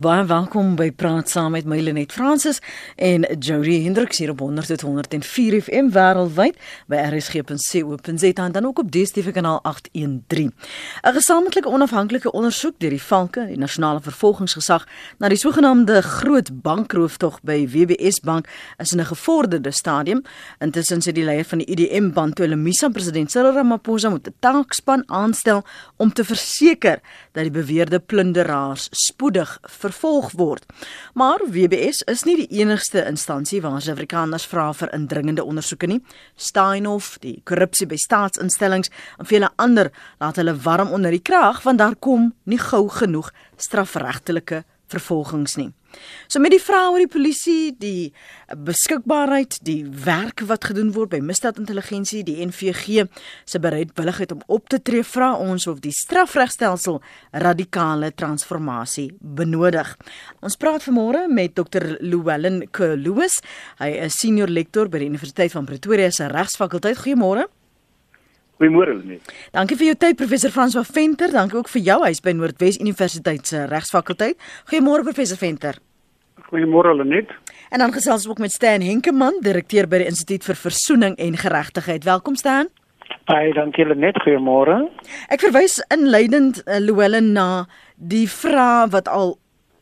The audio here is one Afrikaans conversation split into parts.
Baie welkom by Praat saam met my Lenet Fransis en Jody Hendriks hier op 100.104 FM wêreldwyd by rsg.co.za en dan ook op DStv kanaal 813. 'n Gesamentlike onafhanklike ondersoek deur die Valke, die Nasionale Vervolgingsgesag, na die sogenaamde groot bankroofdog by WBS Bank is in 'n gevorderde stadium. Intussen sê die leier van die IDM band toe hulle Misa president Cyril Ramaphosa moet 'n taakspan aanstel om te verseker dat die beweerde plunderaars spoedig vervolg word. Maar WBS is nie die enigste instansie waar Suid-Afrikaners vra vir indringende ondersoeke nie. Steinhoff, die korrupsie by staatsinstellings en vele ander laat hulle warm onder die kraag want daar kom nie gou genoeg strafregtelike vervolgings nie. So met die vrae oor die polisie, die beskikbaarheid, die werk wat gedoen word by misdaadintelligensie, die NVG se bereidwilligheid om op te tree, vra ons of die strafregstelsel radikale transformasie benodig. Ons praat vanmôre met Dr. Llewellyn Kloos. Hy is senior lektor by die Universiteit van Pretoria se regsfakulteit. Goeiemôre. Goeiemôre Lenet. Dankie vir jou tyd professor François Venter. Dankie ook vir jou huis by Noordwes Universiteit se Regsfakulteit. Goeiemôre professor Venter. Goeiemôre Lenet. En dan gesels ook met Stan Henkemann, direkteur by die Instituut vir Versoening en Geregtigheid. Welkom Stan. Baie dankie Lenet. Goeiemôre. Ek verwys inleidend uh, Llewellyn na die vraag wat al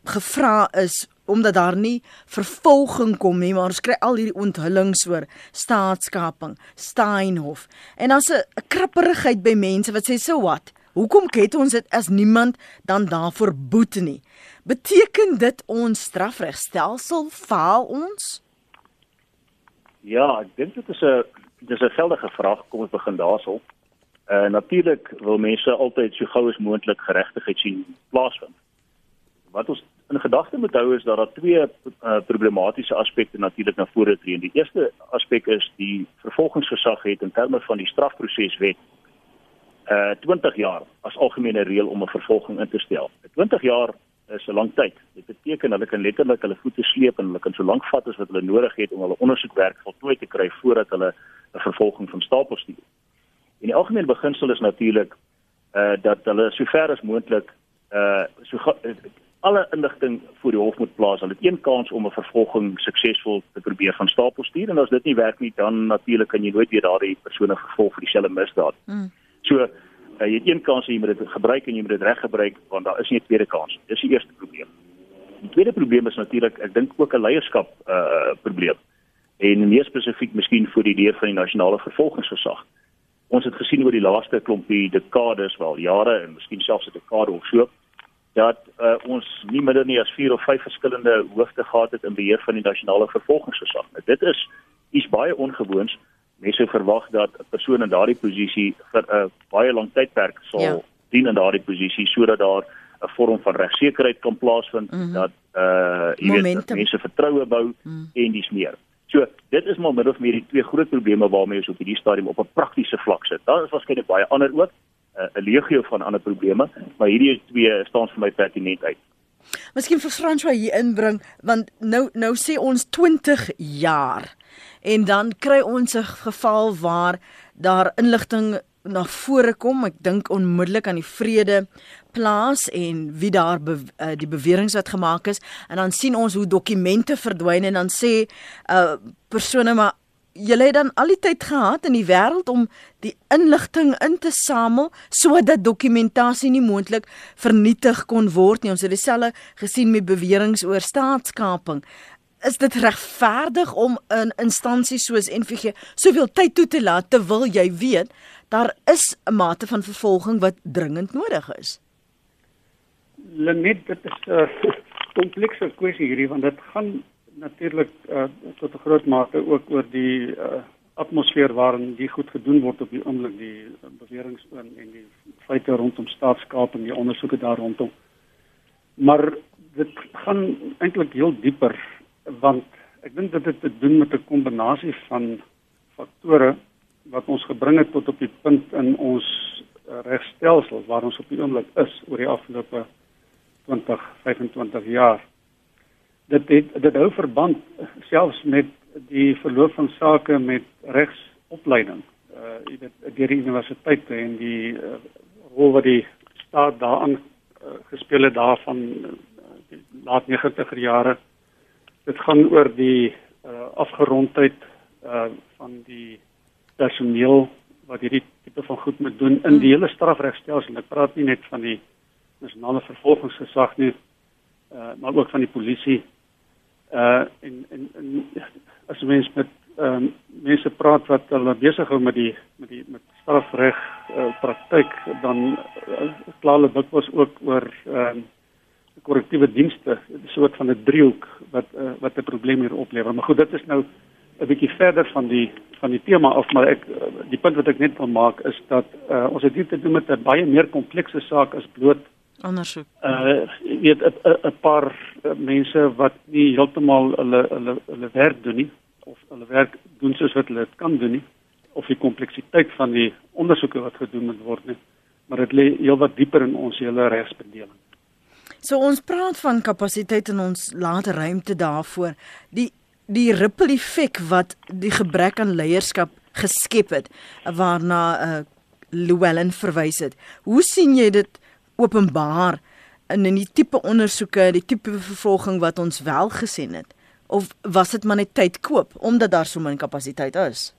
gevra is omdat daar nie vervolging kom nie, maar ons kry al hierdie onthullings oor staatskaping, Steinhof. En dan's 'n krapperigheid by mense wat sê, "So wat? Hoekom het ons dit as niemand dan daarvoor boet nie?" Beteken dit ons strafregstelsel faal ons? Ja, ek dink dit is 'n dis 'n geldige vraag. Kom ons begin daarsel. Uh natuurlik wil mense altyd so gou as moontlik geregtigheid sien plaasvind. Wat ons in gedagte moet hou is dat daar twee uh, problematiese aspekte natuurlik na vore tree. Die eerste aspek is die vervolgingsgesag het in terme van die strafproseswet uh 20 jaar as algemene reël om 'n vervolging in te stel. 20 jaar is 'n lang tyd. Dit beteken hulle kan letterlik hulle voete sleep en hulle kan so lank vat as wat hulle nodig het om hulle ondersoekwerk voltooi te kry voordat hulle 'n vervolging van stapel stuur. En die algemene beginsel is natuurlik uh dat hulle sover as moontlik uh so alle inligting voor die hof moet plaas. Hulle het een kans om 'n vervolging suksesvol te probeer van stapel stuur en as dit nie werk nie, dan natuurlik kan jy nooit weer daardie persone vervolg vir dieselfde misdaad. Mm. So uh, jy het een kans en jy moet dit gebruik en jy moet dit reg gebruik want daar is nie 'n tweede kans. Dis die eerste probleem. Die tweede probleem is natuurlik, ek dink ook 'n leierskap uh probleem. En meer spesifiek miskien vir die deur van die nasionale vervolgingsgesag. Ons het gesien oor die laaste klompie dekades, wel jare en miskien selfs 'n dekade of so, dat uh, ons nie minder nie as 4 of 5 verskillende hoofde gehad het in beheer van die nasionale vervolgingsgesag. Nou, dit is iets baie ongewoons. Mense verwag dat 'n persoon in daardie posisie vir 'n uh, baie lang tydperk sal ja. dien in daardie posisie sodat daar 'n vorm van regsekerheid kan plaasvind mm -hmm. dat uh jy weet dat mense vertroue bou mm. en dis meer. So, dit is maar min of meer die twee groot probleme waarmee ons op hierdie stadium op 'n praktiese vlak sit. Daar is waarskynlik baie ander ook, 'n legio van ander probleme, maar hierdie twee staan vir my pertinent uit. Miskien vir François hier inbring want nou nou sê ons 20 jaar en dan kry ons 'n geval waar daar inligting na vore kom. Ek dink onmiddellik aan die vrede plaas en wie daar be, uh, die beweringe wat gemaak is en dan sien ons hoe dokumente verdwyn en dan sê uh, persone maar julle het dan al die tyd gehad in die wêreld om die inligting in te samel sodat dokumentasie nie moontlik vernietig kon word nie. Ons het dieselfde gesien met beweringe oor staatskaping. Is dit regverdig om 'n instansie soos NVG soveel tyd toe te laat terwyl jy weet daar is 'n mate van vervolging wat dringend nodig is? Lenet, dit is 'n komplekse kwessie hierdie want dit gaan natuurlik uh, tot 'n groot mate ook oor die uh, atmosfeer waarin die goed gedoen word op die oomblik die uh, beweringe en en die feite rondom staatskap en die ondersoeke daar rondom. Maar dit gaan eintlik heel dieper want ek dink dit het te doen met 'n kombinasie van faktore wat ons gebring het tot op die punt in ons regstelsel waar ons op die oomblik is oor die afgelope 20 25 jaar dit het dit hou verband selfs met die verloop van sake met regsopleiding uh jy weet deur die universiteite en die uh, rol wat die staat daaraan uh, gespeel het daarvan uh, die laat 90er jare. Dit gaan oor die uh, afgerondheid uh, van die personeel wat hierdie tipe van goed moet doen in die hele strafregstelsel. Ek praat nie net van die nasionale vervolgingsgesag nie, uh, maar ook van die polisie. Uh en en, en as mens met ehm um, mense praat wat hulle besig hou met die met die met strafreg uh, praktyk dan uh, kla hulle dikwels ook oor ehm um, korrektiewe dienste, 'n soort van 'n driehoek wat uh, wat 'n probleem hier oplewer. Maar goed, dit is nou 'n bietjie verder van die van die tema af, maar ek die punt wat ek net wil maak is dat uh, ons het hier te doen met 'n baie meer komplekse saak as bloot ondersoek. Uh jy weet 'n paar mense wat nie heeltemal hulle hulle hulle werk doen nie of hulle werk doen soos wat hulle dit kan doen nie of die kompleksiteit van die ondersoeke wat gedoen moet word nie, maar dit lê heelwat dieper in ons hele regsbedeling. So ons praat van kapasiteit en ons laat ruimte daarvoor. Die die ripple effek wat die gebrek aan leierskap geskep het waarna uh, Llewellyn verwys het. Hoe sien jy dit openbaar in in die tipe ondersoeke, die tipe vervolging wat ons wel gesien het? Of was dit maar net tyd koop omdat daar so min kapasiteit is?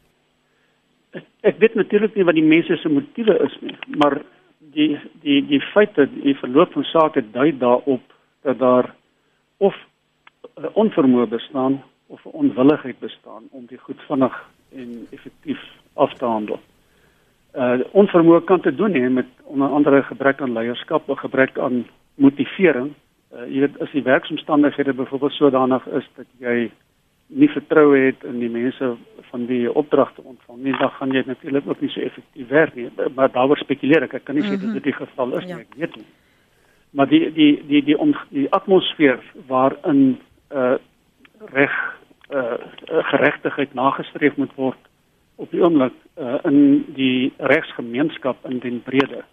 Ek, ek weet natuurlik nie wat die mense se motiewe is nie, maar die die die feite die verloop van sake dui daarop dat daar of onvermoë bestaan of onwilligheid bestaan om die goed vinnig en effektief af te handel. Uh onvermoë kan te doen hê met onder andere gebrek aan leierskap of gebrek aan motivering. Uh jy weet as die werksomstandighede byvoorbeeld sodanig is dat jy nie vertroue het in die mense van wie jy opdragte ontvang nie, dan gaan jy natuurlik ook nie so effektief werk nie. Maar daaroor spekuleer ek. Ek kan nie sê mm -hmm. dat dit die geval is ja. nie, ek weet nie. Maar die die die die om die atmosfeer waarin uh reg uh geregtigheid nagestreef moet word op die oomblik uh in die regsgemeenskap in den brede.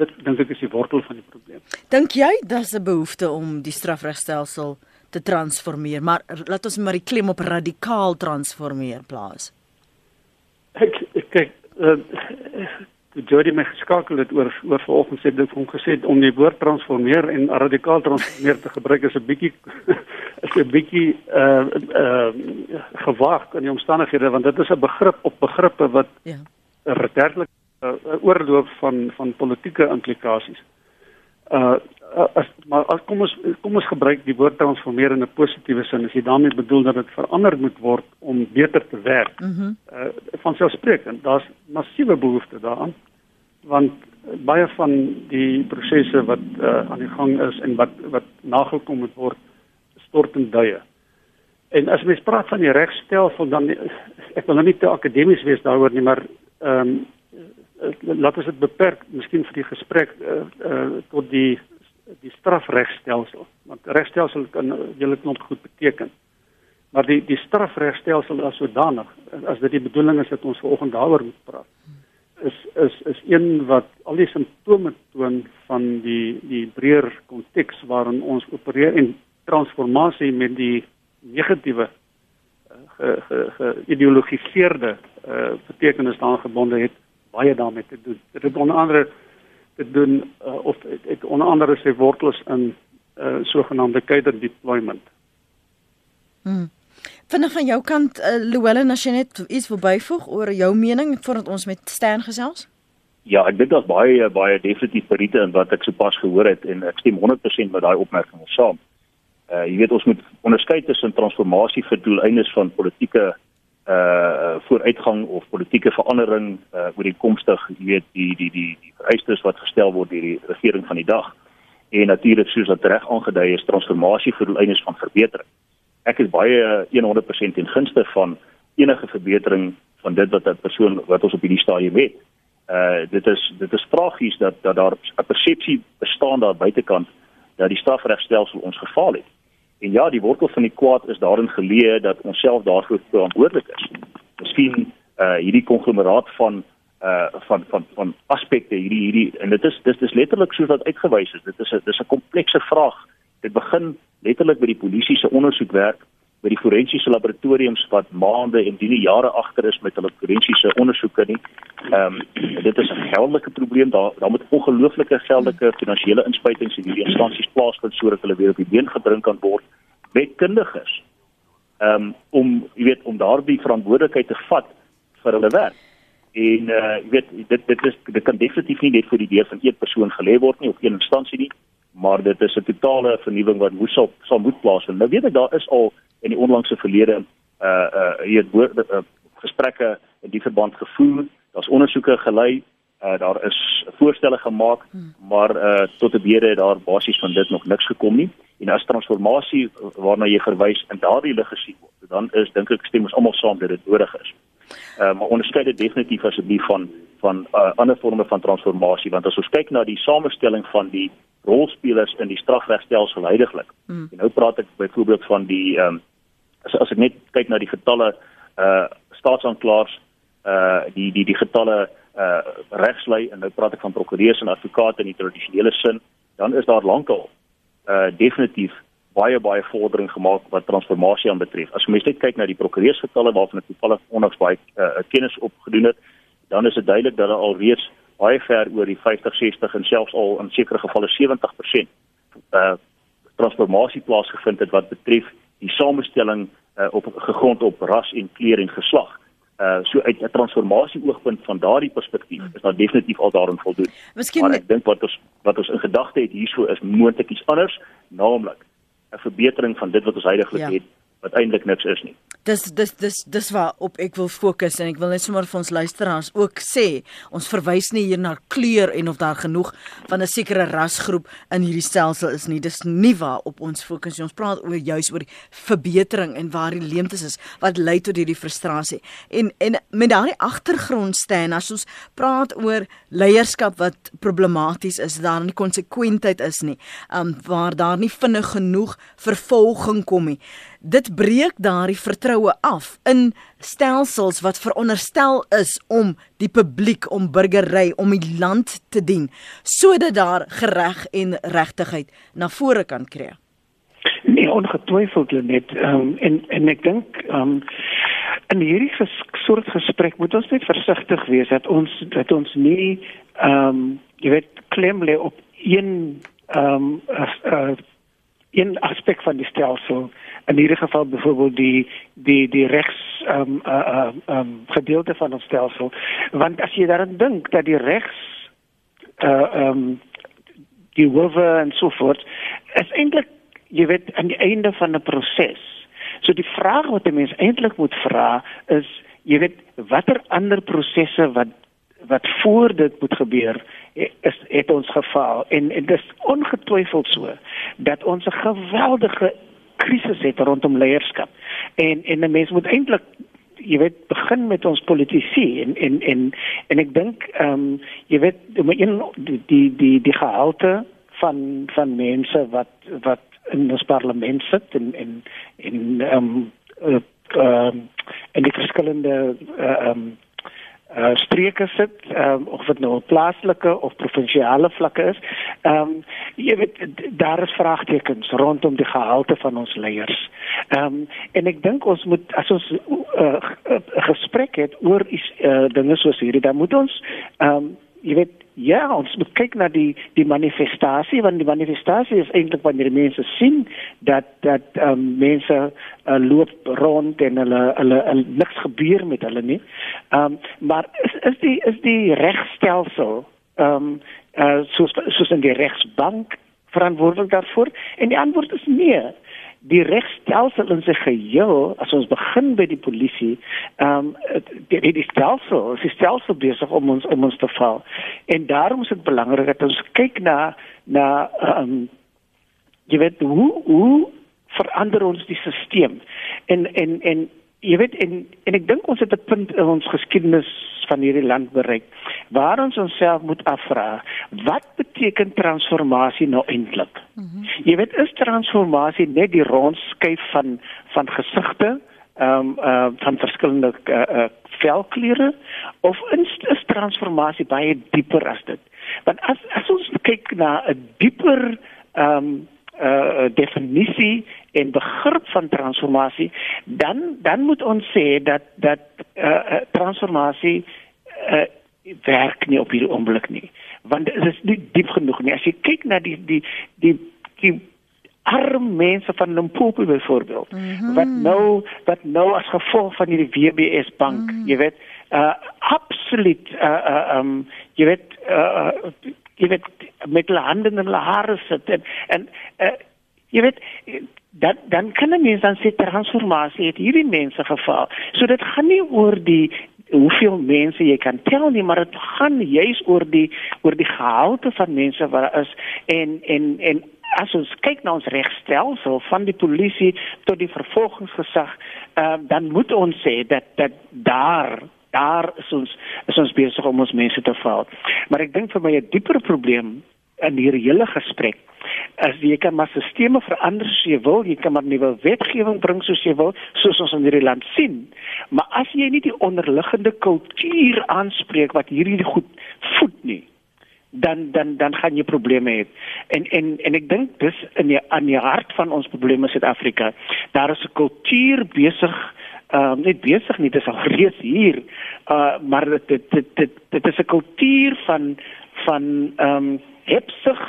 Dit dink ek is die wortel van die probleem. Dink jy daar's 'n behoefte om die strafregstelsel te transformeer, maar laat ons maar die klem op radikaal transformeer plaas. Ek kyk uh, toe Jody my geskakel het oor oor vanoggend sê dit hom gesê om die woord transformeer en radikaal transformeer te gebruik is 'n bietjie is 'n bietjie uh uh gewaag in die omstandighede want dit is 'n begrip op begrippe wat ja. redelik 'n uh, oorloop van van politieke implikasies. Uh as maar as kom ons kom ons gebruik die woord transformeer in 'n positiewe sin. As jy daarmee bedoel dat dit verander moet word om beter te werk. Mhm. Mm uh van selfsprekend, daar's massiewe behoefte daaraan. Want baie van die prosesse wat uh aan die gang is en wat wat nagekom moet word stort in duie. En as mens praat van die regstelsel dan ek wil nou nie te akademies wees daaroor nie, maar ehm um, laat ons dit beperk miskien vir die gesprek uh, uh tot die die strafregstelsel want regstelsel kan julle knop goed beteken maar die die strafregstelsel as sodanig as dit die bedoeling is dat ons vanoggend daaroor moet praat is is is een wat al die simptome toon van die die breër konteks waarin ons opereer en transformasie met die negatiewe ge ge geïdeologiseerde uh, betekenis daaraan gebonde het baie daarmee te doen. Dit het onder andere te doen uh, of het, het onder andere sy wortels in uh, sogenaamde cater deployment. Hmm. Vanaf van jou kant uh, Llewellyn as jy net iets wil byvoeg oor jou mening voordat ons met Stan gesels? Ja, ek dink daar's baie baie definitief periete in wat ek sopas gehoor het en ek stem 100% met daai opmerking saam. Uh jy weet ons moet onderskei tussen transformasie vir doeleindes van politieke uh vooruitgang of politieke verandering uh oor die komstig, jy weet, die die die die vereistes wat gestel word deur die regering van die dag. En natuurlik soos wat reg aangedui is, transformasie vir doeleindes van verbetering. Ek is baie 100% in gunste van enige verbetering van dit wat 'n persoon wat ons op hierdie stadium het. Uh dit is dit is tragies dat dat daar 'n persepsie bestaan daar buitekant dat die strafregstelsel ons gefaal het. En ja, die wortel van die kwaad is daarin geleë dat ons self daarvoor verantwoordelik is. Miskien uh hierdie konglomeraat van uh van van van aspekte hierdie hierdie en dit is dis dis letterlik soos wat uitgewys is. Dit is 'n dis 'n komplekse vraag. Dit begin letterlik by die polisie se ondersoekwerk by die forensiese laboratoriums wat maande en dine jare agter is met hulle forensiese ondersoeke nie. Ehm um, dit is 'n geldelike probleem. Daar daar moet ongelooflike geldelike finansiële inspuitings in hierdie instansies plaasvind sodat hulle weer op die been gedrink kan word met kundiges. Um, om jy weet om daardie verantwoordelikheid te vat vir hulle werk. En uh jy weet dit dit is dit kan definitief nie net vir die deur van een persoon gelê word nie of een instansie nie, maar dit is 'n totale vernuwing wat moes op sal moet plaasvind. Nou weet ek daar is al in die onlangse verlede uh uh hier woord uh, gesprekke in die verband gevoer. Daar's ondersoeke gelei. Uh daar is voorstelle gemaak, hmm. maar uh tot op hede daar basies van dit nog niks gekom nie. En as transformasie waarna jy verwys in daardie lig gesien word, dan is dink ek stem ons almal saam dat dit nodig is. Uh maar onderskei dit definitief asseblief van van uh, ander forme van transformasie want as ons kyk na die samestelling van die rolspelers in die strafregstelsel heidaglik. Mm. En nou praat ek byvoorbeeld van die ehm um, as as ek net kyk na die getalle uh staatsanklaers uh die die die getalle uh regslei en nou praat ek van prokureurs en advokate in die tradisionele sin, dan is daar lankal uh definitief baie baie vordering gemaak wat transformasie aanbetref. As mens net kyk na die prokureursgetalle waarvan ek toevallig onlangs baie uh, kennis opgedoen het, dan is dit duidelik dat hulle al reeds baie ver oor die 50, 60 en selfs al in sekere gevalle 70% uh transformasie plaasgevind het wat betref die samestelling uh, op gegrond op ras en kleur en geslag. Uh so uit 'n transformasie oogpunt van daardie perspektief is daar definitief al daarin voldoen. Miskien maar ek dink wat ons wat ons in gedagte het hierso is moontlik iets anders, naamlik 'n verbetering van dit wat ons heidaglik ja. het wat eintlik niks is nie. Dis dis dis dis waar op ek wil fokus en ek wil net sommer vir ons luisteraars ook sê, ons verwys nie hier na kleur en of daar genoeg van 'n sekere rasgroep in hierdie stelsel is nie. Dis nie waar op ons fokus nie. Ons praat oor juis oor verbetering en waar die leemtes is wat lei tot hierdie frustrasie. En en met daardie agtergrond staan as ons praat oor leierskap wat problematies is, daar nie konsekwentheid is nie. Um waar daar nie vinnig genoeg vervolging kom nie dit breek daardie vertroue af in stelsels wat veronderstel is om die publiek om burgery om die land te dien sodat daar gereg en regtigheid na vore kan kry. Nee, ongetwyfeld net um, en en ek dink um, in hierdie ges, soort gesprek moet ons net versigtig wees dat ons dat ons nie ehm um, jy weet klem lê op een ehm um, uh, uh, een aspek van die stelsel in hierdie geval byvoorbeeld die die die regs ehm um, uh, uh, um, gedeelte van ons stelsel want as jy daaraan dink dat die regs uh ehm um, die howe en so voort is eintlik jy weet aan die einde van 'n proses. So die vraag wat 'n mens eintlik moet vra is jy weet watter ander prosesse wat wat voor dit moet gebeur is het ons gefaal en, en dit is ongetwyfeld so dat ons 'n geweldige krisis het rondom leierskap. En en 'n mens moet eintlik jy weet begin met ons politici en en en en ek dink ehm um, jy weet die die die die gehalte van van mense wat wat in ons parlement sit en en en ehm um, uh, uh, en die verskillende eh, ehm uh, um, uh streke sit um, of dit nou op plaaslike of provinsiale vlakke is. Ehm um, jy weet daar is vraagtekens rondom die gehalte van ons leiers. Ehm um, en ek dink ons moet as ons 'n uh, gesprek het oor is uh, dinge soos hierdie, dan moet ons ehm um, jy weet ja, ons moet kyk na die die manifestasie want die manifestasie is eintlik wanneer mense sien dat dat um, mense uh, loop rond en hulle hulle, hulle niks gebeur met hulle nie. Ehm um, maar is is die is die regstelsel ehm um, uh, soos soos in die regsbank verantwoordelik daarvoor en die antwoord is nee die regstelsel in sy geheel as ons begin by die polisie ehm um, die, die stelsel is die stelsel besig om ons om ons te val. En daarom is dit belangrik dat ons kyk na na ehm um, jy weet hoe hoe verander ons die stelsel en en en jy weet en en ek dink ons het 'n punt in ons geskiedenis van hierdie land bereik waar ons onsself moet afvra wat beteken transformasie nou eintlik mm -hmm. jy weet is transformasie net die rondskuif van van gesigte ehm um, uh, van verskillende uh, uh, velkleure of is, is transformasie baie dieper as dit want as as ons kyk na 'n dieper ehm um, uh definisie en begrip van transformasie, dan dan moet ons sê dat dat uh transformasie uh werk nie op hierdie oomblik nie. Want dit is nie diep genoeg nie. As jy kyk na die die die die arme mense van Limpopo byvoorbeeld mm -hmm. wat nou wat nou as gevolg van hierdie WBS bank, mm -hmm. jy weet, uh absoluut uh, uh um jy weet uh jy weet met hulle hande in hulle hare sit en en uh, jy weet dan dan kan mense dan sê transformasie het hierdie mense geval. So dit gaan nie oor die hoeveel mense jy kan tel nie, maar dit gaan juis oor die oor die gehalte van mense wat daar is en en en as ons kyk na ons regstelsel van die polisie tot die vervolgingsgesag, uh, dan moet ons sê dat dat daar daar is ons is ons besig om ons mense te val. Maar ek dink vir my 'n dieper probleem in hierdie hele gesprek as jy kan maar stelsels verander soos jy wil, jy kan maar nuwe wetgewing bring soos jy wil, soos ons in hierdie land sien. Maar as jy nie die onderliggende kultuur aanspreek wat hierdie goed voed nie, dan dan dan gaan jy probleme hê. En en en ek dink dis in die aan die hart van ons probleme in Suid-Afrika. Daar is 'n kultuur besig uh net besig nie dis al reeds hier. Uh maar dit dit dit dit, dit is 'n kultuur van van ehm um, hebsig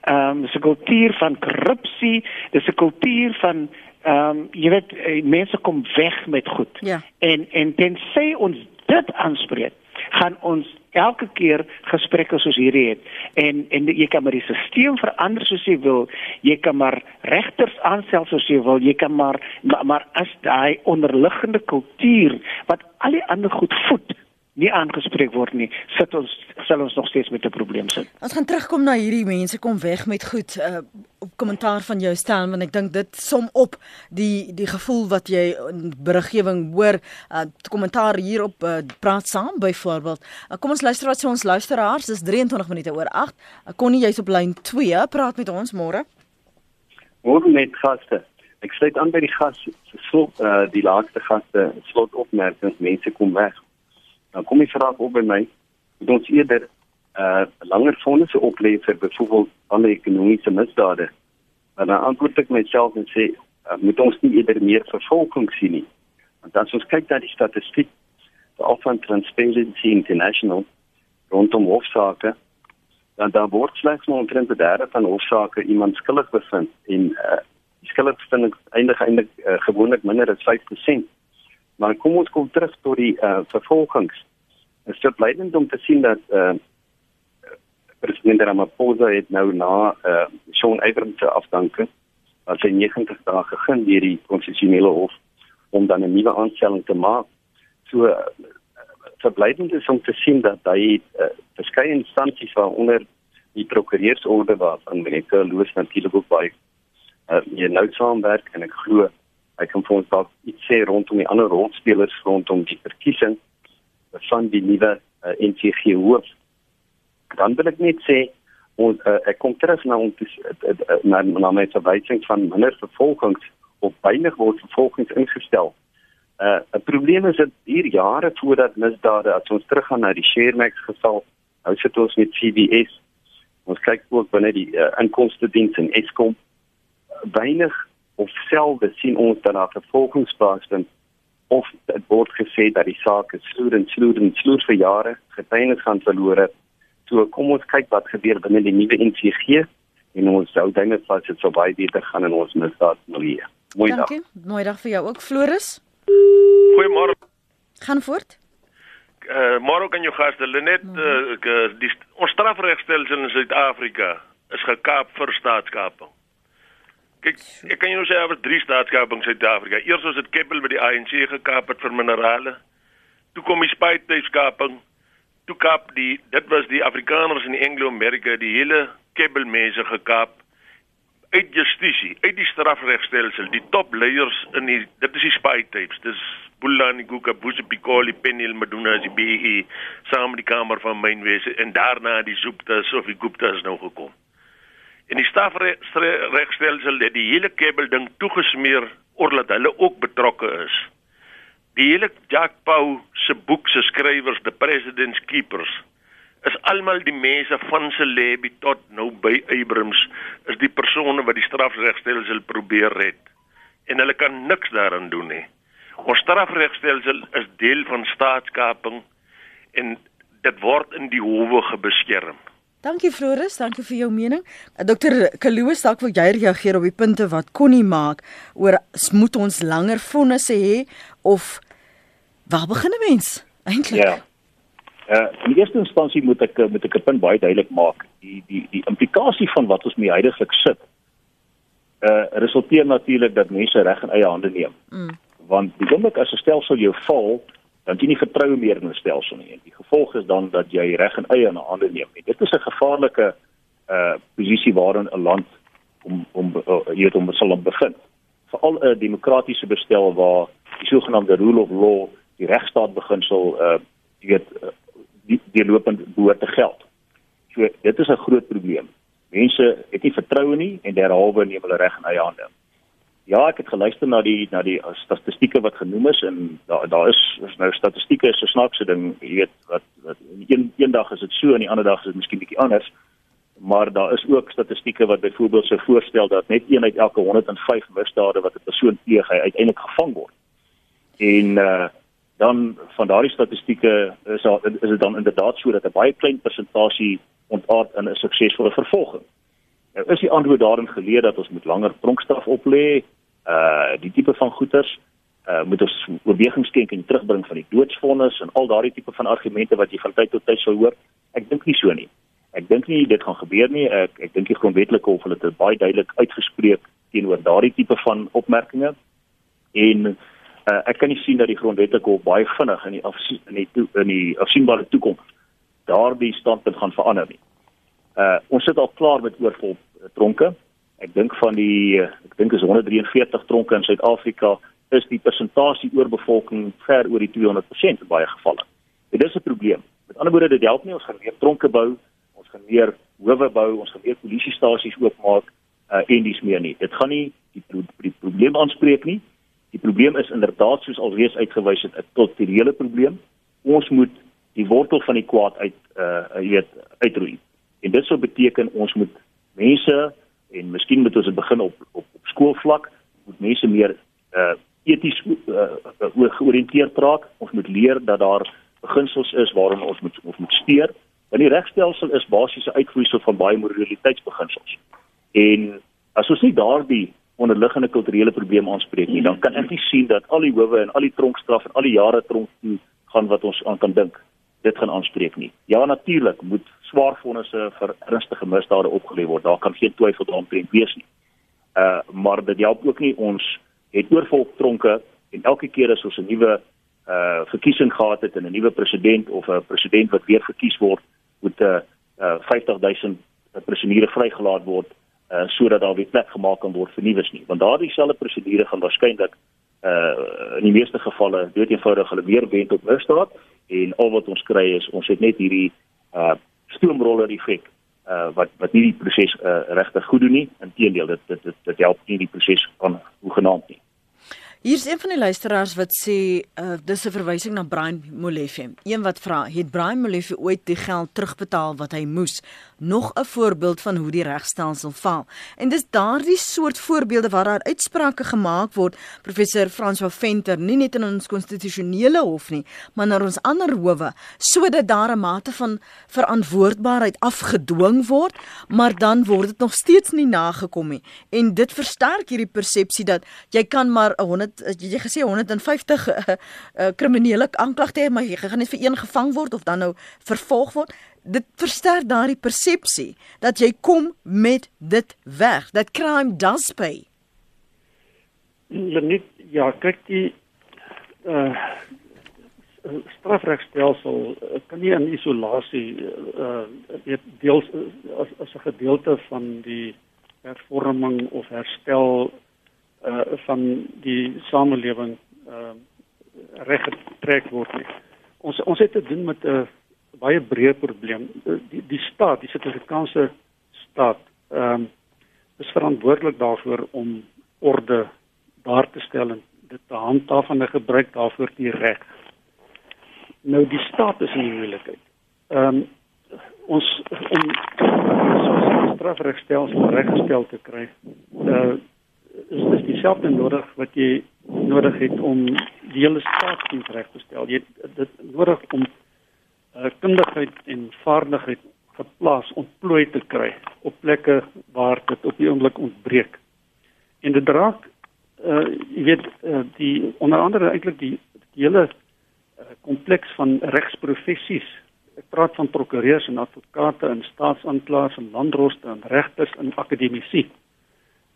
ehm um, dis 'n kultuur van korrupsie, dis 'n kultuur van ehm um, jy weet eh, mense kom weg met goed. Ja. En en tensy ons dit aanspreek, gaan ons elke keer gesprekke soos hierdie het en en jy kan maar die stelsel verander soos jy wil jy kan maar regters aanstel soos jy wil jy kan maar maar, maar as daai onderliggende kultuur wat al die ander goed voed nie aangespreek word nie, sit ons sal ons nog steeds met 'n probleem sit. Ons gaan terugkom na hierdie mense kom weg met goed uh, op kommentaar van jou stel want ek dink dit som op die die gevoel wat jy in beriggewing hoor, uh, kommentaar hier op uh, praat saam byvoorbeeld. Uh, kom ons luister wat sê ons luisteraars, dis 23 minute oor 8. Uh, Connie, jy's op lyn 2, praat met ons môre. Môre met gaste. Ek sluit aan by die gas slot uh, die laaste gaste slot opmerking mense kom weg dan kom die vraag op by my moet ons eerder uh langer fondse oplê vir byvoorbeeld ander ekonomiese misdade. En dan antwoord ek myself en sê uh, moet ons nie eerder meer vervolging sien nie. Want as ons kyk na die statistiek veral van Transparency International rondom hofsaake dan daar word slegs maar omtrent 'n derde van hofsaake iemand skuldig bevind en uh die skuldigbevindings eindig eintlik uh, gewoonlik minder as 5% Maar kom ons kom terug tot die uh, vervolgings. Dit is verblydend om te sien dat uh, president Ramaphosa het nou na uh, Shaun Abraham se afdanking as hy 90 dae gegee deur die konstitusionele hof om dan 'n nuwe aanstelling te maak. So uh, verblydend is om te sien dat hy uh, verskeie instansies waaronder die prokureursorde waarvan meneer Loos natuurlik ook baie uh, nou saamwerk en ek glo Hy kan vir ons dalk iets sê rondom die ander rolspelers rondom die verkiesing van die nuwe uh, NCG hoof. Dan wil ek net sê ons uh, ek kom terug na ons uh, uh, na na my verwysing van minder vervolgings of weinig word vervolgings ingestel. 'n uh, Probleem is dat hier jare voordat misdade as ons teruggaan na die Shermax geval, nou sit ons met CBS. Ons kyk ook binne die uh, inkomste diens en Eskom weinig of selde sien ons dat daar vervolgings plaasvind of dit word gesê dat die saak is sloer en sloer en sloer vir jare getuienis gaan verlore. So kom ons kyk wat gebeur binne die nuwe NCG en ons sou dink dit was dit sou baie beter gaan in ons misdaad milieu. Mooi dag. Dankie. Mooi dag vir jou ook Floris. Goeiemôre. Gaan voort. Uh, môre kan jou gaste Lenet uh, die ons strafregstelsel in Suid-Afrika is gekaap vir staatskaping. Kyk, ek kan jou nou sê oor drie staatskapings in Suid-Afrika. Eers was dit Keppel by die ANC gekaap het vir minerale. Toe kom die Spythuiskaping. Toe kap die dit was die Afrikaners in Anglo-Amerika die hele Keppel mense gekaap uit justisie, uit die strafregstelsel, die topleiers in die dit is die Spythuis. Dis Bulani Guka Busi Pikoli Penil Maduna as die BE saam met die Kamer van Mynwese en daarna die Zuptas of die Guptas nou gekom. En die stafregstelsel het die hele kabel ding toegesmeer omdat hulle ook betrokke is. Die hele Jack Pau se boek se skrywers, The President's Keepers, is almal die mense van Celebi tot nou by Abrams is die persone wat die strafregstelsel probeer red en hulle kan niks daaraan doen nie. Ons strafregstelsel is deel van staatskaping en dit word in die howe gebeskerm. Dankie Floris, dankie vir jou mening. Dr. Kaloos, dalk wil jy reageer op die punte wat Connie maak oor moet ons langer vonnisse hê of waar begin 'n mens eintlik? Ja. Uh, in eerste instansie moet ek moet ek 'n punt baie duidelik maak. Die die die implikasie van wat ons mee heidaglik sit, uh resulteer natuurlik dat mense reg in eie hande neem. Mm. Want die oomblik as 'n stelsel jou val, dan jy nie vertroue meer in 'n stelsel nie. En die gevolg is dan dat jy reg in eie hande neem. En dit is 'n gevaarlike uh posisie waarin 'n land om om jy weet om sal begin. Veral 'n demokratiese bestel waar die sogenaamde rule of law, die regstaat beginsel uh jy weet uh, die die lopend behoort te geld. So dit is 'n groot probleem. Mense het nie vertroue nie en derhalwe neem hulle reg in eie hande. Ja, ek het geluister na die na die uh, statistieke wat genoem is en daar daar is, is nou statistieke is 'n snaakse ding, jy weet wat wat een een dag is dit so en die ander dag is dit miskien bietjie anders. Maar daar is ook statistieke wat byvoorbeeld sou voorstel dat net een uit elke 105 misdade wat 'n persoon pleeg, hy uiteindelik gevang word. En uh dan van daardie statistieke is daar is dit dan inderdaad so dat 'n baie klein persentasie ontaard in 'n suksesvolle vervolging. Nou is die antwoord daarin geleer dat ons moet langer tronkstraf oplê, uh die tipe van goeters uh moet ons oorweging skenk en terugbring van die doodsvonnis en al daardie tipe van argumente wat jy van tyd tot tyd sou hoor. Ek dink nie so nie. Ek dink nie dit gaan gebeur nie. Ek ek dink die grondwetlike hof het dit baie duidelik uitgespreek teenoor daardie tipe van opmerkings. En uh ek kan nie sien dat die grondwetlike hof baie vinnig in die afsie, in die toe, in die afsienbare toekoms daardie standpunt gaan verander nie. Uh ons sit al klaar met oorvol tronke. Ek dink van die ek dink is 143 tronke in Suid-Afrika is die persentasie oorbevolking ver oor die 200% in baie gevalle. Dit is 'n probleem. Met ander woorde, dit help nie ons gaan meer tronke bou, ons gaan meer howe bou, ons gaan meer polisiestasies oopmaak uh, en dis meer nie. Dit gaan nie die, pro die probleem aanspreek nie. Die probleem is inderdaad soos alreeds uitgewys het 'n kulturele probleem. Ons moet die wortel van die kwaad uit uh weet uitroei. En dit sou beteken ons moet mense en miskien moet ons dit begin op op op skoolvlak. Moet mense meer uh eties uh, uh, georiënteerd raak. Ons moet leer dat daar beginsels is waaraan ons moet ons moet steer want die regstelsel is basies 'n uitvloeisel van baie moraliteitsbeginsels. En as ons nie daardie onderliggende kulturele probleme aanspreek nie dan kan ek nie sien dat al die howe en al die tronkstraf en al die jare tronk toe gaan wat ons aan kan dink dit gaan aanspreek nie ja natuurlik moet swaar vonnisse vir ernstige misdade opgelê word. Daar kan geen twyfel daaroor wees nie. Uh maar dit help ook nie ons het oorvol tronke en elke keer as ons 'n nuwe uh verkiesing gehad het en 'n nuwe president of 'n president wat weer verkies word, moet 'n uh, uh 50000 presidente vrygelaat word uh sodat daar weer plek gemaak kan word vir nuus nie. Want daardie selfde presidente gaan waarskynlik uh in die meeste gevalle dood eenvoudig hulle weer wend op misdaad en al wat ons kry is ons het net hierdie uh stoomroller effek uh wat wat nie die proses uh regtig goed doen nie. Inteendeel dit dit dit help nie die proses aan hoe genaamd nie. Hier's een van die luisteraars wat sê uh dis 'n verwysing na Brian Molefe. Een wat vra, het Brian Molefe ooit die geld terugbetaal wat hy moes? Nog 'n voorbeeld van hoe die regstelsel faal. En dis daardie soort voorbeelde waar daar uitsprake gemaak word, professor François Venter, nie net in ons konstitusionele hof nie, maar na ons ander howe, sodat daar 'n mate van verantwoordbaarheid afgedwing word, maar dan word dit nog steeds nie nagekom nie. En dit versterk hierdie persepsie dat jy kan maar 'n het jy gesê 150 uh, uh, kriminele aanklagte maar jy gaan net vir een gevang word of dan nou vervolg word dit versterk daardie persepsie dat jy kom met dit weg dat crime does pay net ja kyk die uh strafregstelsel uh, kan nie in isolasie uh weet deels as as 'n gedeelte van die hervorming of herstel uh van die samelewing uh reg getrek word nie. Ons ons het te doen met 'n baie breë probleem. Die die staat, die Suid-Afrikaanse staat, ehm um, is verantwoordelik daarvoor om orde daar te stel en dit te handhaaf en gebruik daarvoor die reg. Nou die staat is in moeilikheid. Ehm um, ons om so strafregstelsel reggestel te kry. Uh is dis dieselfde nodig wat jy nodig het om die hele staatsdiens reg te stel. Jy dit nodig om uh kundigheid en vaardigheid geplaas ontplooi te kry op plekke waar dit op die oomblik ontbreek. En dit draak uh jy weet uh, die onder andere eintlik die, die hele kompleks uh, van regsprofessies Ek praat van prokureurs en advokate en staatsanklaers en landroste en regters en akademici.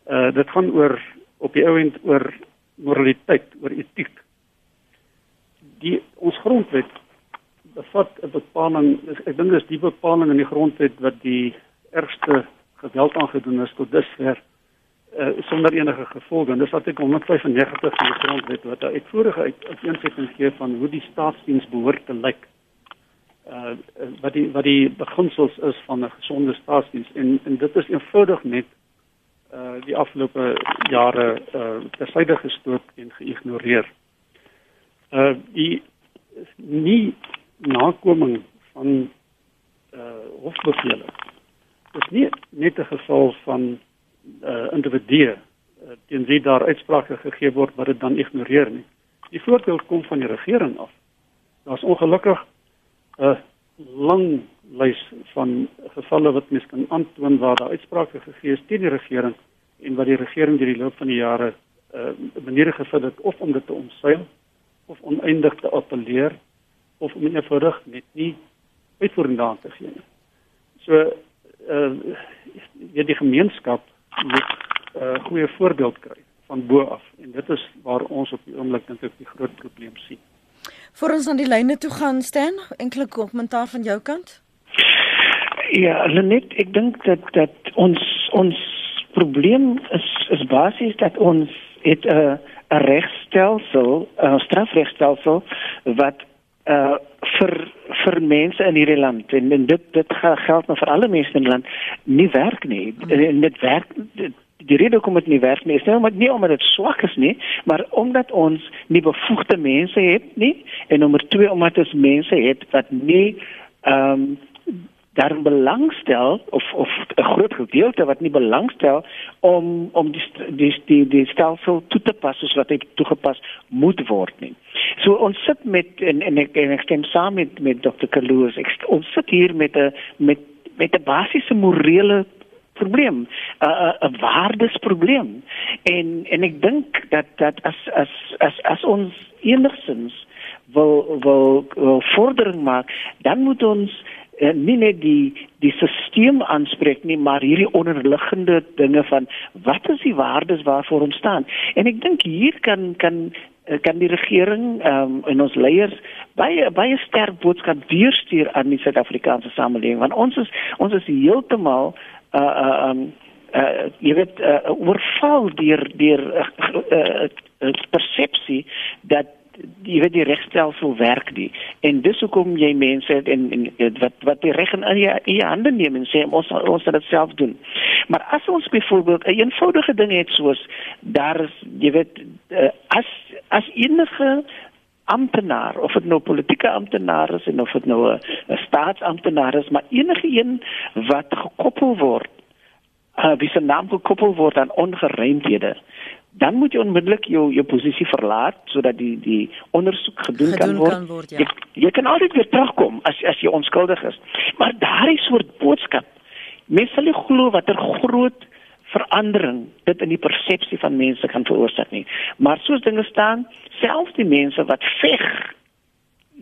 Uh dit gaan oor op die ou end oor moraliteit, oor etiek. Die ons grondwet bevat 'n bepaling, ek dink dis die bepaling in die grondwet wat die ergste geweld aangedoen is tot dusver uh sonder enige gevolge. En dis artikel 195 van die grondwet wat 'n uitvoerige uiteensetting gee van hoe die staatsdiens behoort te lyk. Uh wat die wat die beginsels is van 'n gesonde staatsdiens en en dit is eenvoudig net uh die afgelope jare uh tersyde gestoot en geïgnoreer. Uh die nie nakoming van uh hofbevele. Is nie net 'n geval van uh individue uh, teen wie daar uitsprake gegee word wat dit dan ignoreer nie. Die voorbeeld kom van die regering af. Daar's ongelukkig 'n lang lys van gevalle wat mens kan aantoon waar daar uitsprake gegee is teen die regering en wat die regering deur die loop van die jare uh, maniere gevind het of om dit te omseil of oneindig te appeleer of om eenvoudig net nie uitvoering daaraan te gee nie. So uh die gemeenskap moet 'n uh, goeie voorbeeld kry van bo af en dit is waar ons op die oomblik dink ek die groot probleem sien. Voor ons aan die lyne toe gaan staan, enkele kommentaar van jou kant? Ja, Lenet, ek dink dat dat ons ons probleem is is basies dat ons het 'n uh, 'n regstelsel, 'n strafregstelsel wat uh vir vir mense in hierdie land en, en dit dit geld maar vir alle mense in die land nie werk nie. Mm. En dit werk dit, die rede hoekom dit nie werk nie is nie omdat nie omdat dit swak is nie, maar omdat ons nie bevoegde mense het nie en nommer 2 omdat ons mense het wat nie ehm um, daarin belangstel of of 'n groot gedeelte wat nie belangstel om om die die die die stelsel toe te pas soos wat dit toegepas moet word nie. So ons sit met en en ek, en ek stem saam met met Dr. Kaluus. Ons sit hier met 'n met met 'n basiese morele probleem 'n 'n waardesprobleem en en ek dink dat dat as as as as ons enigsins wil wil, wil vordering maak dan moet ons uh, nie net die die stelsel aanspreek nie maar hierdie onderliggende dinge van wat is die waardes waarvoor ons staan? En ek dink hier kan kan uh, kan die regering um, en ons leiers baie baie sterk boodskap deurstuur aan die Suid-Afrikaanse samelewing want ons is ons is heeltemal uh uh um uh jy weet uh, oorval deur deur uh, uh, uh, persepsie dat jy weet die regstelsel werk nie en dis hoekom jy mense en, en wat wat die reg in jou in hande neem en sê ons ons sal dit self doen. Maar as ons byvoorbeeld 'n een eenvoudige ding het soos daar is jy weet uh, as as enige amptenaar of dit nou politieke amptenaar is en of dit nou 'n staatsamptenaar is, maar enige een wat gekoppel word uh wie se naam gekoppel word aan ongereimdhede dan moet jy onmiddellik jou jou posisie verlaat sodat die die ondersoek gedoen, gedoen kan word. Kan word ja. jy, jy kan altyd weer terugkom as as jy onskuldig is. Maar daardie soort boodskap mense sal glo watter groot verandering dit in die persepsie van mense kan veroorsaak nie. Maar soos dinge staan, selfs die mense wat veg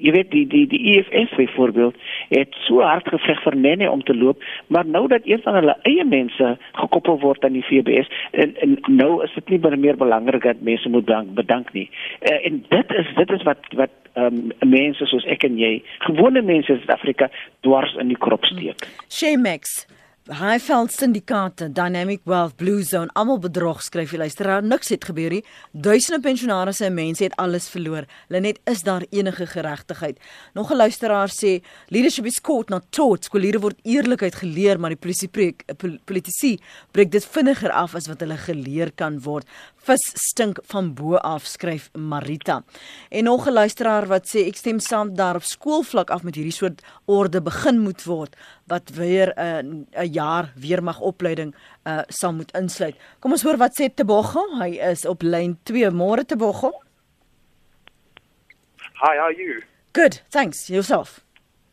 Jy weet die die die EFF byvoorbeeld het so hard geveg vir Nene om te loop, maar nou dat een van hulle eie mense gekoppel word aan die FBS en, en nou is dit nie meer belangrik dat mense moet bedank, bedank nie. Uh, en dit is dit is wat wat um, mense soos ek en jy, gewone mense in Suid-Afrika dwars in die krop steek. Shemex Highveld Syndikaate, Dynamic Wealth, Blue Zone, almal bedrog skryf jy luisteraar, niks het gebeur nie. Duisende pensionaarsse en mense het alles verloor. Lenet, is daar enige geregtigheid? Nog 'n luisteraar sê, leadership is caught not taught. Skoolleerders word eerlikheid geleer, maar die polisie preek, politici breek dit vinniger af as wat hulle geleer kan word. Vis stink van bo af skryf Marita. En nog 'n luisteraar wat sê ek stem saam daar op skoolvlak af met hierdie soort orde begin moet word wat weer 'n uh, 'n jaar weermag opleiding uh, sal moet insluit. Kom ons hoor wat sê Tebogo. Hy is op lyn 2. Môre Tebogo. Hi, how are you? Good, thanks. Yourself?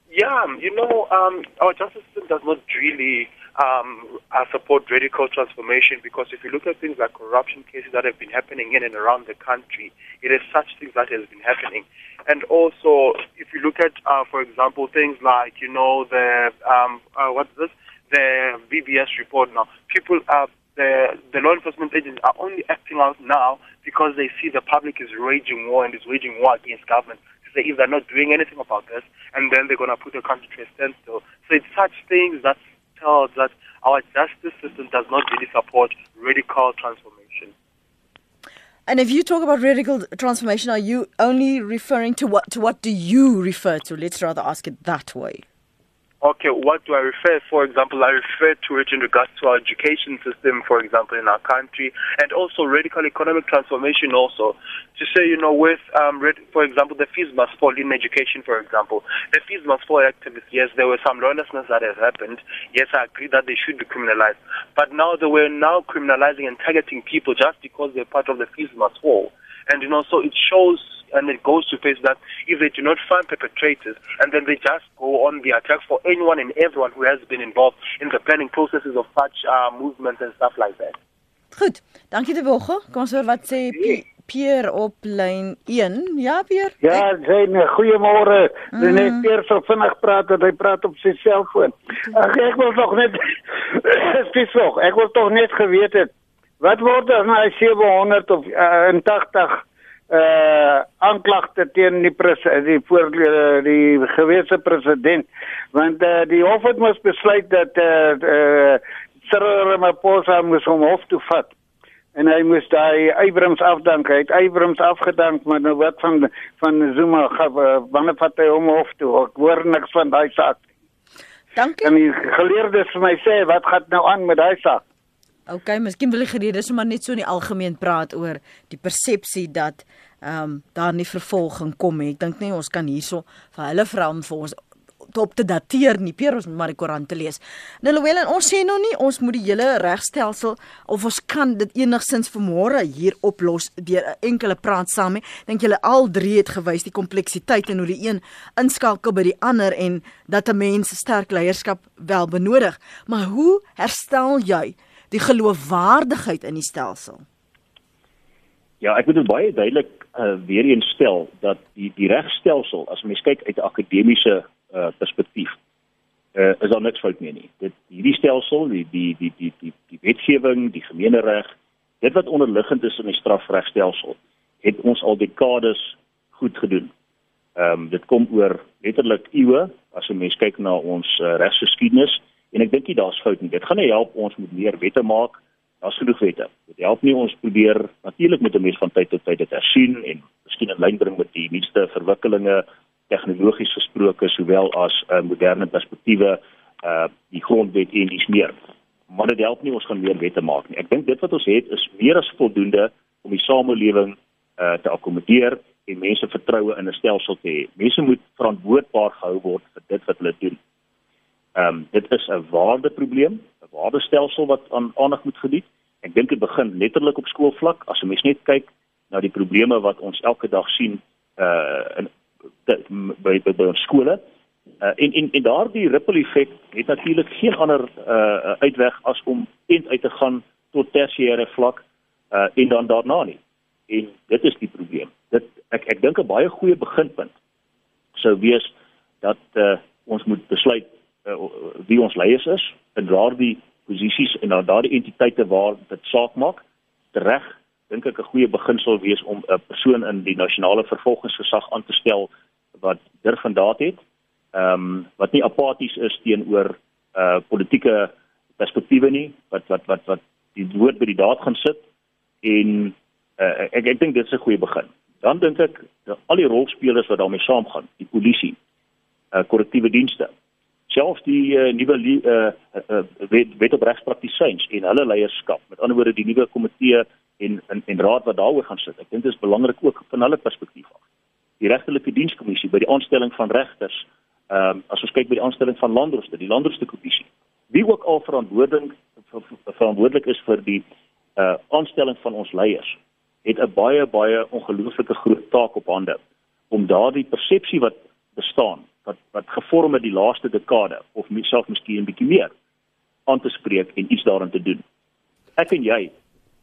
Yeah, you know, um, our justice system does not really um, support radical transformation because if you look at things like corruption cases that have been happening in and around the country, it is such things that has been happening. And also, if you look at, uh, for example, things like, you know, the, um, uh, what's this? The BBS report now. People are the, the law enforcement agents are only acting out now because they see the public is raging war and is waging war against government. Say if they're not doing anything about this, and then they're going to put the country to a standstill. So it's such things that that our justice system does not really support radical transformation. And if you talk about radical transformation, are you only referring to what to what do you refer to? Let's rather ask it that way. Okay, what do I refer? For example, I refer to it in regards to our education system, for example, in our country, and also radical economic transformation. Also, to say, you know, with, um, for example, the fees must fall in education, for example, the fees must fall activists. Yes, there were some lawlessness that has happened. Yes, I agree that they should be criminalized, but now they were now criminalizing and targeting people just because they're part of the fees must fall. And you know, so it shows and it goes to face that if they do not find perpetrators and then they just go on the attack for anyone and everyone who has been involved in the planning processes of such uh, movements and stuff like that. Goed, dankie te Wogo. Kom ons hoor wat sê Pierre op lyn 1. Ja, Pierre? Ja, sien, goeiemôre. Mm. Net Pierre so vinnig praat dat hy praat op sy selfoon. Ag ek wil nog net Dis so, ek wil tog net geweet het wat word as nou 700 of uh, 80 uh aanklagte teen die die voor uh, die gewese president want uh, die hof het mos besluit dat uh, uh Cyril Ramaphosa moes hom hof toe vat. En hy moes daai Eybrams afdank hy het Eybrams afgedank maar nou wat van van Zuma wanneer vat hy hom hof toe? Ek hoor niks van daai saak. Dankie. En die geleerdes vir my sê wat gaan nou aan met daai saak OK, miskien wil ek gereed is om maar net so in die algemeen praat oor die persepsie dat ehm um, daar nie vervolging kom nie. Ek dink nie ons kan hierso vir hulle vra om vir ons op te dateer nie. Peer ons maar die koerant te lees. Nou Louwelen, ons sê nou nie ons moet die hele regstelsel of ons kan dit enigsins vanmôre hier oplos deur 'n enkele praat saam nie. Dink julle al drie het gewys die kompleksiteit en hoe die een inskakel by die ander en dat 'n mens sterk leierskap wel benodig. Maar hoe herstel jy die geloofwaardigheid in die stelsel? Ja, ek moet dit baie duidelik uh, weer eens stel dat die die regstelsel as mens kyk uit 'n akademiese uh, perspektief uh, is daar niks fout mee nie. Dit hierdie stelsel, die die die die die die wetgewing, die gemeenereg, dit wat onderliggend is in die strafregstelsel, het ons al dekades goed gedoen. Ehm um, dit kom oor letterlik eeue as 'n mens kyk na ons uh, regsgeskiedenis en ek dink nie daar's fout nie. Dit gaan nie help ons moet meer wette maak daar's genoeg wette. Dit help nie ons probeer natuurlik met 'n mens van tyd tot tyd dit hersien en miskien in lyn bring met die nuutste verwikkelinge tegnologies gesproke sowel as 'n uh, moderne perspektiewe uh die grondwet en dis meer. Maar dit help nie ons gaan meer wette maak nie. Ek dink dit wat ons het is meer as voldoende om die samelewing uh te akkommodeer en mense vertroue in 'n stelsel te hê. Mense moet verantwoordbaar gehou word vir dit wat hulle doen. Ehm um, dit is 'n waardeprobleem, 'n waardestelsel wat aan aandag moet geniet. Ek dink dit begin letterlik op skoolvlak. As 'n mens net kyk na die probleme wat ons elke dag sien uh in by by, by ons skole. Uh en en en daardie ripple effek het natuurlik geen ander uh uitweg as om end uit te gaan tot tersiêre vlak uh en dan daarna nie. En dit is die probleem. Dit ek ek dink 'n baie goeie beginpunt sou wees dat uh ons moet besluit wie ons leiers is in daardie posisies en dan daardie entiteite waar dit saak maak. Reg, dink ek 'n goeie begin sal wees om 'n persoon in die nasionale vervolgingsgesag aan te stel wat durf van daad het. Ehm um, wat nie apaties is teenoor uh politieke perspektiewe nie, wat wat wat wat die woord by die daad gaan sit en uh, ek ek dink dit is 'n goeie begin. Dan dink ek al die rolspelers wat daarmee saamgaan, die polisie, uh korrektiewe dienste, selfs die uh, nuwe uh, uh, wet, wet op regspraktisyns en hulle leierskap met ander woorde die nuwe komitee en en, en raad wat daaroor gaan sit. Ek dink dit is belangrik ook van hulle perspektief af. Die regtelike dienskommissie by die aanstelling van regters, ehm um, as ons kyk by die aanstelling van landrooster, die landrooster kommissie. Wie ook al verantwoordelik verantwoordelik is vir die uh aanstelling van ons leiers, het 'n baie baie ongelooflike groot taak op hande om daardie persepsie wat bestaan wat wat gevorm het die laaste dekade of myself miskien 'n bietjie meer aan te spreek en iets daarin te doen. Ek en jy,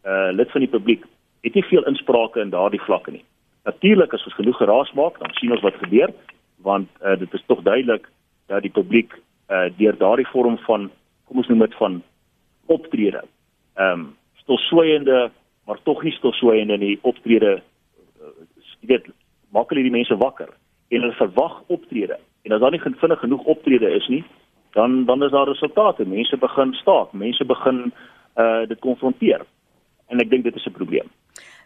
uh lid van die publiek, het nie veel insprake in daardie vlakke nie. Natuurlik as ons genoeg geraas maak, dan sien ons wat gebeur, want uh dit is tog duidelik dat die publiek uh deur daardie vorm van kom ons noem dit van optrede. Ehm um, stosweiende, maar tog nie stosweiende nie optrede uh, jy weet maak hulle die mense wakker en hulle verwag optrede. En as daar nie vinnig genoeg optrede is nie, dan dan is daar resultate. Mense begin staak, mense begin uh dit konfronteer. En ek dink dit is 'n probleem.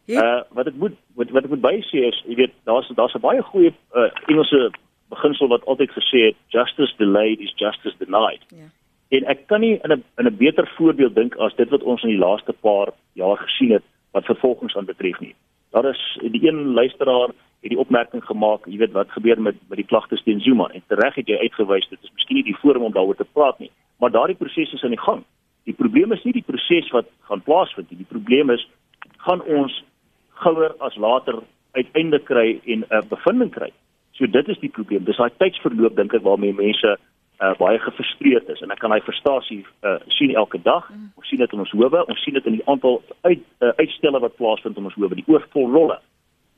Uh wat ek moet wat, wat ek moet baie sê is, jy weet, daar's daar's 'n baie goeie uh Engelse beginsel wat altyd gesê het justice delayed is justice denied. Ja. En ek kan nie in 'n in 'n beter voorbeeld dink as dit wat ons in die laaste paar jaar gesien het wat vervolgings aanbetref nie. Daar is die een luisteraar het die opmerking gemaak, jy weet wat gebeur met met die klagtes teen Zuma en tereg het jy uitgewys dit is miskien nie die forum om daaroor te praat nie, maar daardie proses is aan die gang. Die probleem is nie die proses wat gaan plaasvind nie. Die probleem is gaan ons gouer as later uiteindelik kry en 'n uh, bevinding kry. So dit is die probleem. Dis daai tydsverloop dink ek waarmee mense uh, baie gefrustreerd is en ek kan hy frustrasie uh, sien elke dag. Mm. Ons sien dit in ons howe, ons sien dit in die aantal uit uh, uitstelle wat plaasvind in ons howe, die oorvol rolle.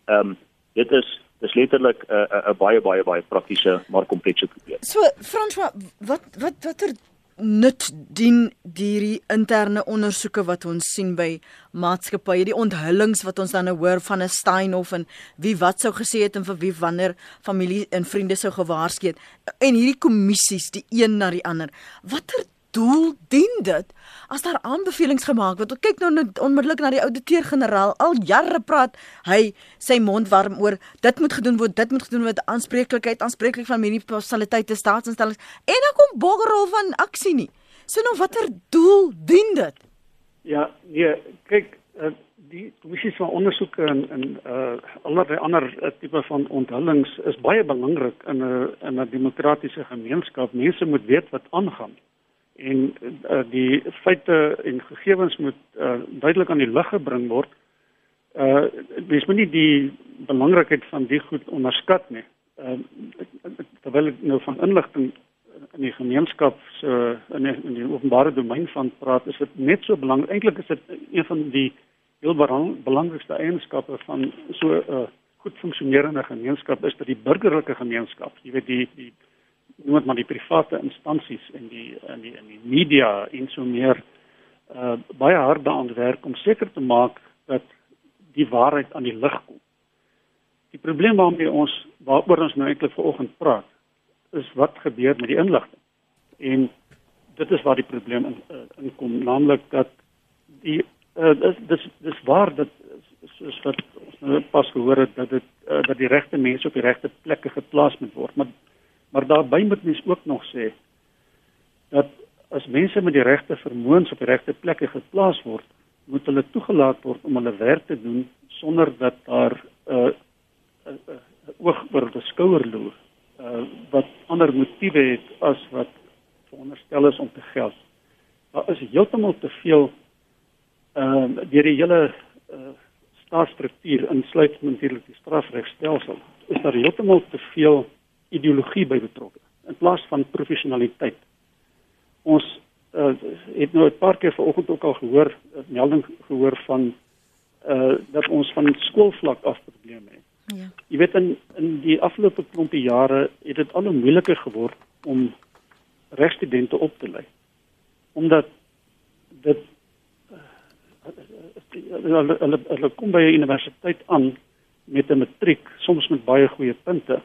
Ehm um, dit is dis letterlik 'n uh, 'n baie baie baie praktiese maar komplekse probleem. So François, wat wat watter nut dien hierdie interne ondersoeke wat ons sien by maatskappye, die onthullings wat ons dan nou hoor van 'n Steinhof en wie wat sou gesê het en vir wie wanneer familie en vriende sou gewaarsku het en hierdie kommissies die een na die ander. Watter doel dien dit as daar aanbevelings gemaak word? Kyk nou net onmiddellik na die ouditeur-generaal. Al jare praat hy sy mond warm oor dit moet gedoen word, dit moet gedoen word, aanspreeklikheid, aanspreeklik van munisipaliteite, staatsinstellings en dan kom boggerrol van aksie nie. So nou watter doel dien dit? Ja, nee, kyk uh, die kommissies van ondersoek en en uh allerlei ander uh, tipe van onthullings is baie belangrik in 'n in 'n demokratiese gemeenskap. Mense moet weet wat aangaan en uh, die feite en gegevens moet uh, duidelik aan die lig gebring word. Uh dis moet nie die belangrikheid van die goed onderskat nie. Uh terwyl ek nou van inligting in die gemeenskap uh, in, in die openbare domein van praat, is dit net so belangrik. Eintlik is dit een van die heel belangrikste eienskappe van so 'n uh, goed funksionerende gemeenskap is dat die burgerlike gemeenskap, jy weet die die noem dit maar die private instansies en die in die in die media en so meer uh baie hard daaraan werk om seker te maak dat die waarheid aan die lig kom. Die probleem waarmee ons waaroor ons nou eintlik vanoggend praat is wat gebeur met die inligting. En dit is waar die probleem in uh, inkom, naamlik dat die uh dis dis dis waar dat soos wat ons nou pas gehoor het dat dit uh, dat die regte mense op die regte plekke geplaas moet word, maar Maar daarbey moet mens ook nog sê dat as mense met die regte vermoëns op die regte plekke geplaas word, moet hulle toegelaat word om hulle werk te doen sonder dat daar 'n uh, uh, uh, oog oor die skouer loop uh, wat ander motiewe het as wat veronderstel is om te geld. Daar is heeltemal te veel ehm uh, deur die hele uh, staatsstruktuur insluit natuurlik die strafregstelsel. Is daar heeltemal te veel ideologie by betrokke in plaas van professionaliteit. Ons uh, het nou 'n paar keer vanoggend ook al gehoor melding gehoor van uh dat ons van skoolvlak af probleme het. Ja. Jy weet in in die afgelope klompie jare het dit al hoe moeiliker geword om regstudente op te lei. Omdat dit hulle hulle hulle kom by 'n universiteit aan met 'n matriek, soms met baie goeie punte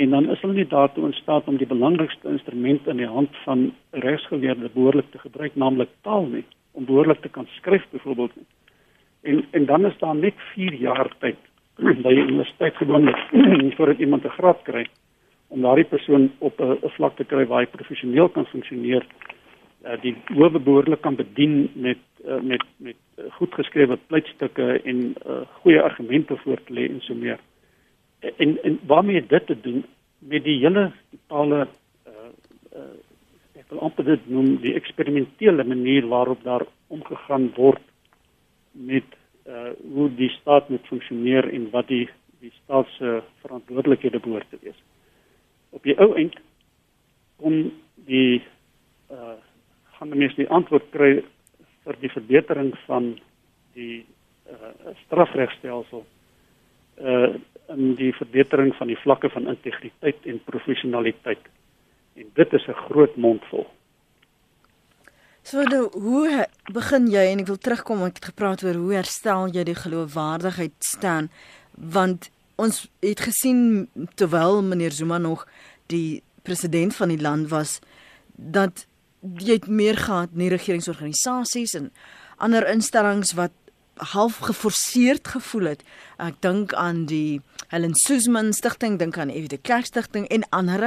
en dan is hulle nie daartoe in staat om die belangrikste instrument in die hand van regsgeleerde behoorlik te gebruik naamlik taal nie om behoorlik te kan skryf byvoorbeeld en en dan is daar net 4 jaar tyd by die universiteit gewoonlik voordat iemand 'n graad kry om daardie persoon op 'n vlak te kry waar hy professioneel kan funksioneer uh, die howe behoorlik kan bedien met uh, met met uh, goed geskrewe pleitstukke en uh, goeie argumente voor te lê en so meer. En en waarmee dit te doen met die hele totale uh, uh, ek wil amper dit noem die eksperimentele manier waarop daar omgegaan word met uh, hoe die staat moet funksioneer en wat die die staat se verantwoordelikhede behoort te wees. Op die ou end kom die uh gaan mense die antwoord kry vir die verbetering van die uh strafregstelsel uh in die verbetering van die vlakke van integriteit en professionaliteit. En dit is 'n groot mondvol. So nou, hoe begin jy en ek wil terugkom ek het gepraat oor hoe herstel jy die geloofwaardigheid staan want ons het gesien terwyl meneer Zuma nog die president van die land was dat jy het meer gehad nie regeringsorganisasies en ander instellings wat half geforseerd gevoel het. Ek dink aan die Helen Suzman stigting, dink aan Evide Kerk stigting en ander,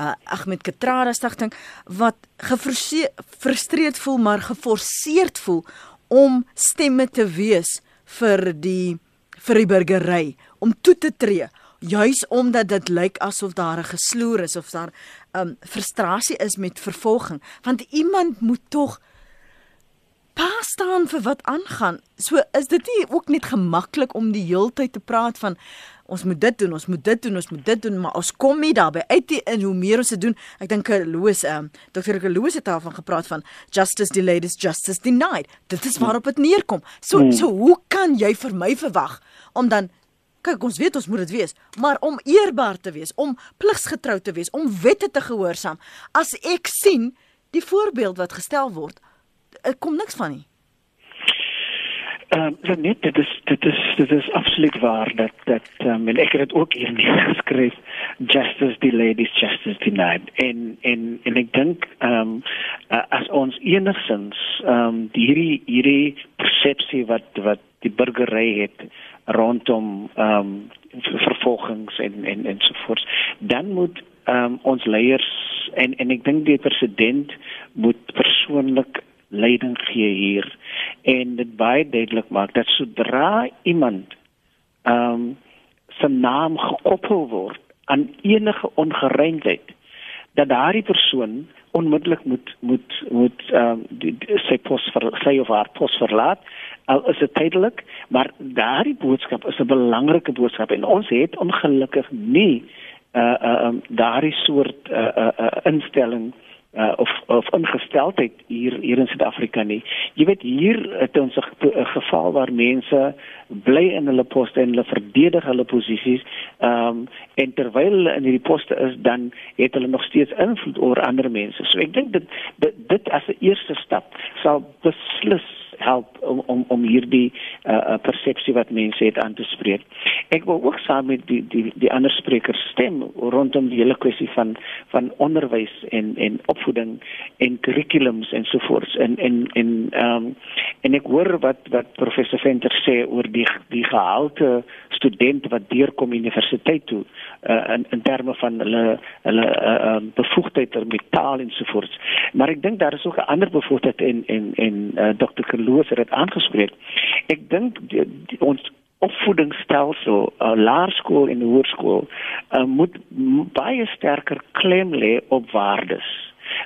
uh, Ahmed Katrada stigting wat gefrustreerd voel maar geforseerd voel om stemme te wees vir die vir die burgery om toe te tree juis omdat dit lyk asof daar 'n gesloer is of daar um frustrasie is met vervolging want iemand moet tog pas staan vir wat aangaan so is dit nie ook net gemaklik om die heeltyd te praat van ons moet dit doen ons moet dit doen ons moet dit doen maar ons kom nie daarby uit die in hoe meer ons dit doen ek dink Loos um Dr. Loos het daarvan gepraat van justice delayed is justice denied dit is waarop dit neerkom so hmm. so hoe kan jy vir my verwag om dan kyk ons weet ons moet dit wees, maar om eerbaar te wees, om pligsgetrou te wees, om wette te gehoorsaam. As ek sien die voorbeeld wat gestel word, kom niks van nie. Ehm uh, net dit is dit is dit is absoluut waar dat dat um, en ek het dit ook hier geskryf justice delayed is justice denied en en en ek dink ehm um, as ons enigstens ehm um, hierdie hierdie persepsie wat wat die burgery het rondom ehm um, vervolgings en en ensovoorts dan moet ehm um, ons leiers en en ek dink die president moet persoonlik leiding gee hier en dit baie duidelik maak dat sodra iemand ehm um, se naam gekoppel word aan enige ongereimdheid dat daardie persoon onmiddellik moet moet moet ehm um, sy pos vir sy of haar pos verlaat al is dit tydelik, maar daardie boodskap is 'n belangrike boodskap en ons het ongelukkig nie uh uh um, daardie soort uh uh, uh instelling uh of of ingesteldheid hier hier in Suid-Afrika nie. Jy weet hier het ons 'n geval waar mense bly in hulle poste en hulle verdedig hulle posisies. Ehm um, en terwyl hulle in hierdie poste is, dan het hulle nog steeds invloed oor ander mense. So ek dink dit dit, dit as 'n eerste stap sal beslis help om om om hierdie uh, persepsie wat mense het aan te spreek. Ek wil ook saam met die die die ander sprekers stem rondom die hele kwessie van van onderwys en en opvoeding en kurrikulums en so voort en en en ehm um, en ek hoor wat wat professor Venter sê oor die die gehalte student wat deurkom universiteit toe uh, in in terme van hulle hulle uh, um, bevoegdheid met taal en so voort. Maar ek dink daar is ook 'n ander bevoegdheid en en en uh, Dr. Kloos het dit aangespreek. Ek dink ons opvoedingsstelsel, uh, laerskool en hoërskool, uh, moet baie sterker klem lê op waardes.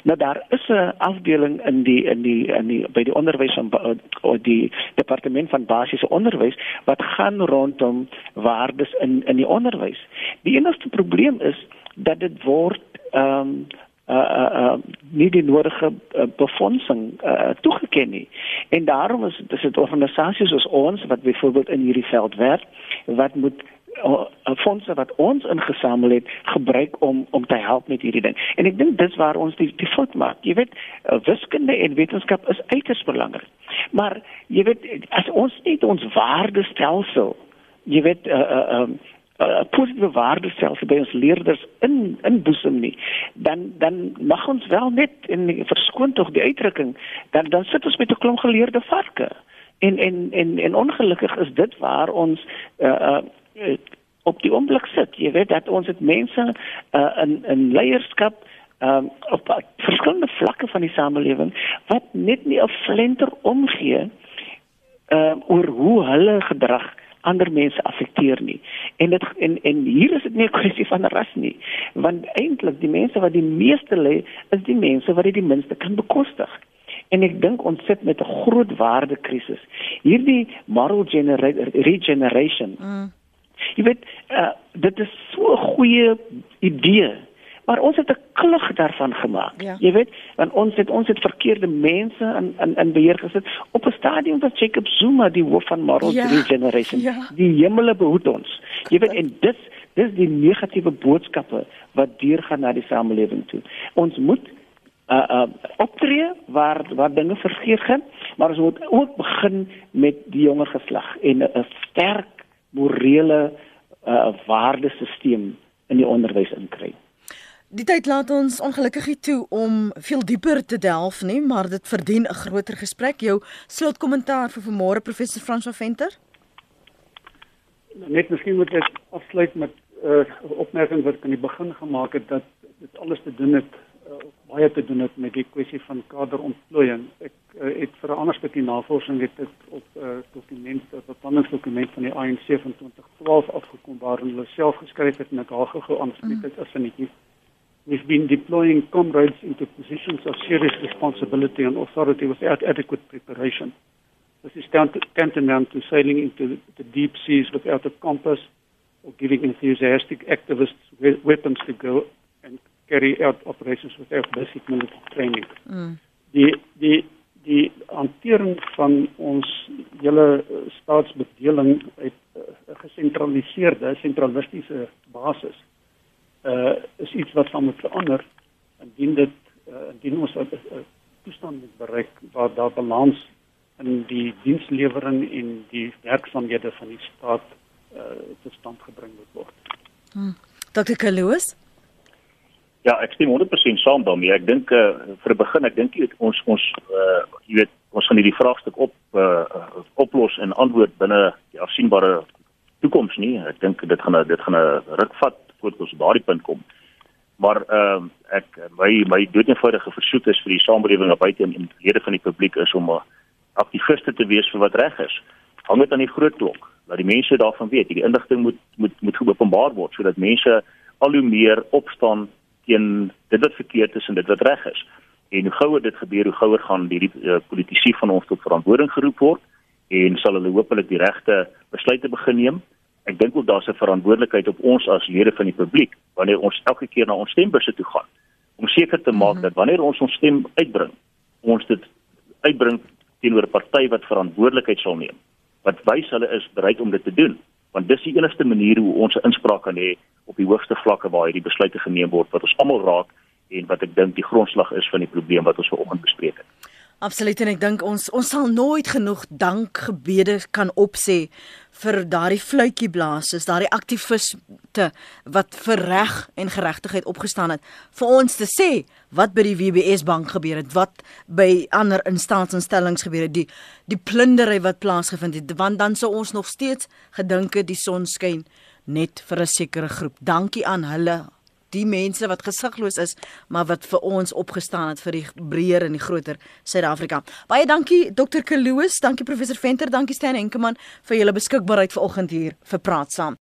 Nou daar is 'n afdeling in die in die in die by die onderwys van of die departement van basiese onderwys wat gaan rondom waardes in in die onderwys. Die enigste probleem is dat dit word ehm um, uh uh, uh nie die nodige uh, befondsing uh, toegeken nie. En daarom is dis dit organisasies soos ons wat byvoorbeeld in hierdie veld werk wat moet uh, fondse wat ons ingesamel het gebruik om om te help met hierdie ding. En ek dink dis waar ons die die fout maak. Jy weet, uh, wiskunde en wetenskap is uiters belangrik. Maar jy weet as ons net ons waardestelsel jy weet uh uh um, uh, positiewe waardestelsel by ons leerders in in boesem nie dan dan mag ons wel net en verskoon tog die uitdrukking dan dan sit ons met 'n klomp geleerde varke. En en en en ongelukkig is dit waar ons uh, uh, op die oomblik sit. Jy weet dat ons dit mense uh, in in leierskap um, op verskillende vlakke van die samelewing wat net nie 'n flenter omgee uh, oor hoe hulle gedrag ander mense affekteer nie. En dit en en hier is dit nie 'n kwessie van ras nie, want eintlik die mense wat die meeste lê, is die mense wat dit die minste kan bekostig. En ek dink ons sit met 'n groot waardekrisis. Hierdie moral regeneration. Mm. Jy weet, uh, dit is so 'n goeie idee maar ons het 'n klug daarvan gemaak. Ja. Jy weet, want ons het ons het verkeerde mense in in in beheer gesit op 'n stadium wat Jacob Zuma die hoof van Moral ja. Regeneration. Ja. Die hemele behoed ons. Jy weet en dis dis die negatiewe boodskappe wat deurgaan na die samelewing toe. Ons moet uh uh optree waar waar dinge vergeet gaan, maar ons moet ook begin met die jonger geslag en 'n sterk morele uh waardesisteem in die onderwys inkry. Die tyd laat ons ongelukkig toe om veel dieper te delf nie, maar dit verdien 'n groter gesprek. Jou slotkommentaar vir vanmôre professor Frans van Venter? Net miskien moet ek afsluit met 'n uh, opmerking wat ek aan die begin gemaak het dat dit alles te doen het uh, baie te doen het met die kwessie van kaderontplooiing. Ek uh, het vir 'n ander stukkie navorsing het dit op 'n uh, dokument, 'n beplanningsdokument van die ANC van 2012 afgekom waarin hulle self geskryf het en ek haal gou aan dit mm. as 'n netjie we've been deploying comrades into positions of serious responsibility and authority without adequate preparation. This is tantamount to sailing into the deep seas without a compass or giving enthusiastic activists weapons to go and carry out operations without basic military training. Mm. Die die die hantering van ons hele eh, staatsbedeling uit 'n gesentraliseerde sentralistiese basis uh is iets wat van moet verander indien dit uh, indien ons 'n toestand moet bereik waar daar balans in die dienslewering en die werksamehede van die staat uh tot stand gebring moet word. Hmm. Dr. Kaluus Ja, ek stem 100% saam daarmee. Ek dink uh, vir 'n begin, ek dink ons ons uh jy weet, ons gaan hierdie vraagstuk op uh oplos en antwoord binne die afsienbare toekoms nie. Ek dink dit gaan dit gaan 'n ruk vat voordat ons op daardie punt kom. Maar ehm uh, ek my my doeteenvoudige versoek is vir die samelewing buite en lede van die publiek is om 'n aktiviste te wees vir wat reg is. Hang dit aan die groot klok dat die mense daarvan weet. Die inligting moet moet moet geopenbaar word sodat mense al hoe meer opstaan teen dit wat verkeerd is en dit wat reg is. En hoe gouer dit gebeur, hoe gouer gaan die uh, politici van ons tot verantwoording geroep word en sal hulle hopelik die regte besluite begin neem ek dink ook daar's 'n verantwoordelikheid op ons as lede van die publiek wanneer ons elke keer na ons stembusse toe gaan om seker te maak mm -hmm. dat wanneer ons ons stem uitbring ons dit uitbring teenoor 'n party wat verantwoordelikheid sal neem wat wys hulle is bereid om dit te doen want dis die enigste manier hoe ons 'n inspraak kan hê op die hoogste vlakke waar hierdie besluite geneem word wat ons almal raak en wat ek dink die grondslag is van die probleem wat ons vanoggend bespreek het. Absoluut en ek dink ons ons sal nooit genoeg dankgebede kan opsê vir daardie fluitjie blaasers, daardie aktiviste wat vir reg en geregtigheid opgestaan het vir ons te sê wat by die WBS bank gebeur het, wat by ander instansinstellings gebeur het, die die plundery wat plaasgevind het, want dan sou ons nog steeds gedink het die son skyn net vir 'n sekere groep. Dankie aan hulle die mense wat gesigloos is, maar wat vir ons opgestaan het vir die breër en die groter Suid-Afrika. Baie dankie Dr. Kloos, dankie professor Venter, dankie Stan Enkeman vir julle beskikbaarheid vanoggend hier vir praat saam.